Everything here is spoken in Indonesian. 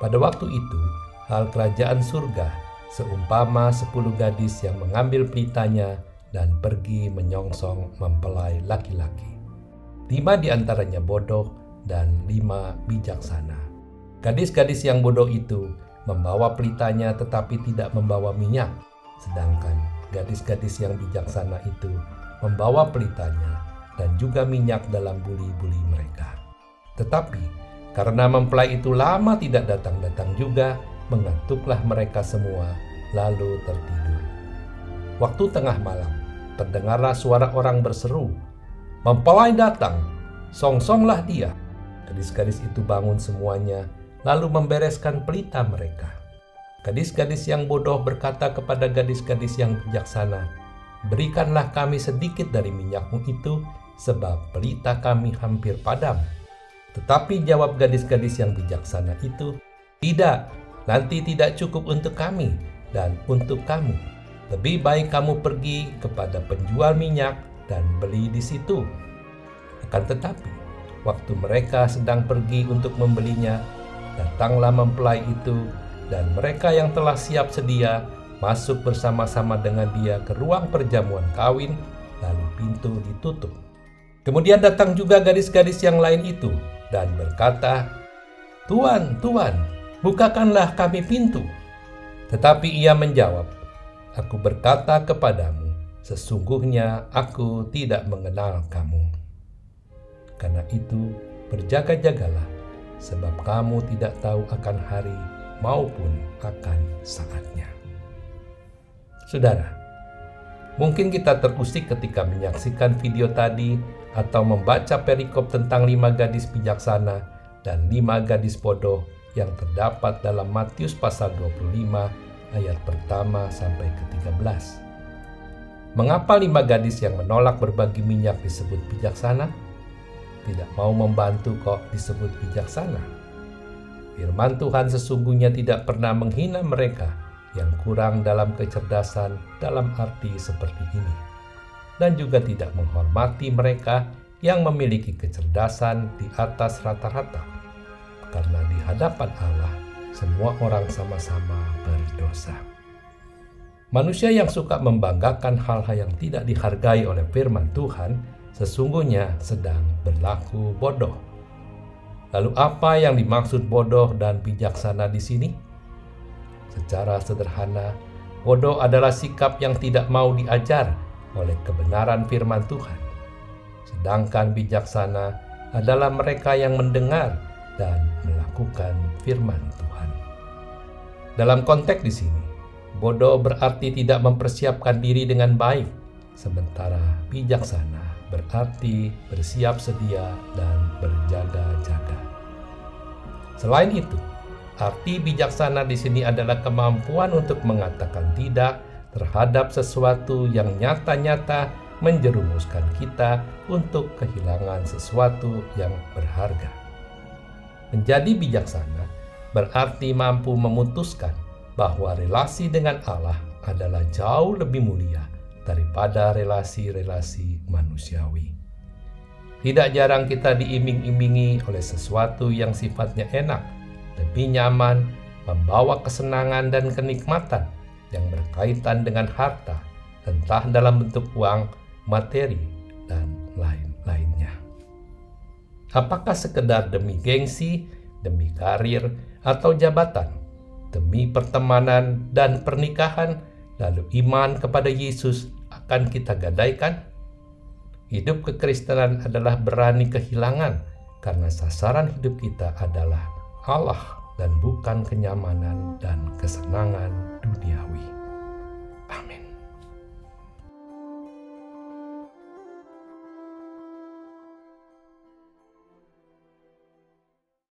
Pada waktu itu, hal kerajaan surga seumpama sepuluh gadis yang mengambil pelitanya dan pergi menyongsong mempelai laki-laki. Lima di antaranya bodoh dan lima bijaksana. Gadis-gadis yang bodoh itu membawa pelitanya tetapi tidak membawa minyak, sedangkan gadis-gadis yang bijaksana itu membawa pelitanya dan juga minyak dalam buli-buli mereka. Tetapi karena mempelai itu lama tidak datang-datang juga, mengantuklah mereka semua, lalu tertidur. Waktu tengah malam, terdengarlah suara orang berseru, Mempelai datang, song-songlah dia. Gadis-gadis itu bangun semuanya, lalu membereskan pelita mereka. Gadis-gadis yang bodoh berkata kepada gadis-gadis yang bijaksana, Berikanlah kami sedikit dari minyakmu itu, sebab pelita kami hampir padam. Tetapi jawab gadis-gadis yang bijaksana itu, "Tidak, nanti tidak cukup untuk kami dan untuk kamu. Lebih baik kamu pergi kepada penjual minyak dan beli di situ." Akan tetapi, waktu mereka sedang pergi untuk membelinya, datanglah mempelai itu dan mereka yang telah siap sedia masuk bersama-sama dengan dia ke ruang perjamuan kawin, lalu pintu ditutup. Kemudian datang juga gadis-gadis yang lain itu dan berkata, Tuan, Tuan, bukakanlah kami pintu. Tetapi ia menjawab, Aku berkata kepadamu, sesungguhnya aku tidak mengenal kamu. Karena itu, berjaga-jagalah, sebab kamu tidak tahu akan hari maupun akan saatnya. Saudara, mungkin kita terusik ketika menyaksikan video tadi atau membaca perikop tentang lima gadis bijaksana dan lima gadis bodoh yang terdapat dalam Matius pasal 25 ayat pertama sampai ke-13. Mengapa lima gadis yang menolak berbagi minyak disebut bijaksana? Tidak mau membantu kok disebut bijaksana. Firman Tuhan sesungguhnya tidak pernah menghina mereka yang kurang dalam kecerdasan dalam arti seperti ini dan juga tidak menghormati mereka yang memiliki kecerdasan di atas rata-rata. Karena di hadapan Allah, semua orang sama-sama berdosa. Manusia yang suka membanggakan hal-hal yang tidak dihargai oleh firman Tuhan sesungguhnya sedang berlaku bodoh. Lalu apa yang dimaksud bodoh dan bijaksana di sini? Secara sederhana, bodoh adalah sikap yang tidak mau diajar oleh kebenaran firman Tuhan. Sedangkan bijaksana adalah mereka yang mendengar dan melakukan firman Tuhan. Dalam konteks di sini, bodoh berarti tidak mempersiapkan diri dengan baik, sementara bijaksana berarti bersiap sedia dan berjaga-jaga. Selain itu, arti bijaksana di sini adalah kemampuan untuk mengatakan tidak terhadap sesuatu yang nyata-nyata menjerumuskan kita untuk kehilangan sesuatu yang berharga. Menjadi bijaksana berarti mampu memutuskan bahwa relasi dengan Allah adalah jauh lebih mulia daripada relasi-relasi manusiawi. Tidak jarang kita diiming-imingi oleh sesuatu yang sifatnya enak, lebih nyaman, membawa kesenangan dan kenikmatan yang berkaitan dengan harta, entah dalam bentuk uang, materi, dan lain-lainnya. Apakah sekedar demi gengsi, demi karir, atau jabatan, demi pertemanan dan pernikahan, lalu iman kepada Yesus akan kita gadaikan? Hidup kekristenan adalah berani kehilangan karena sasaran hidup kita adalah Allah dan bukan kenyamanan dan kesenangan duniawi.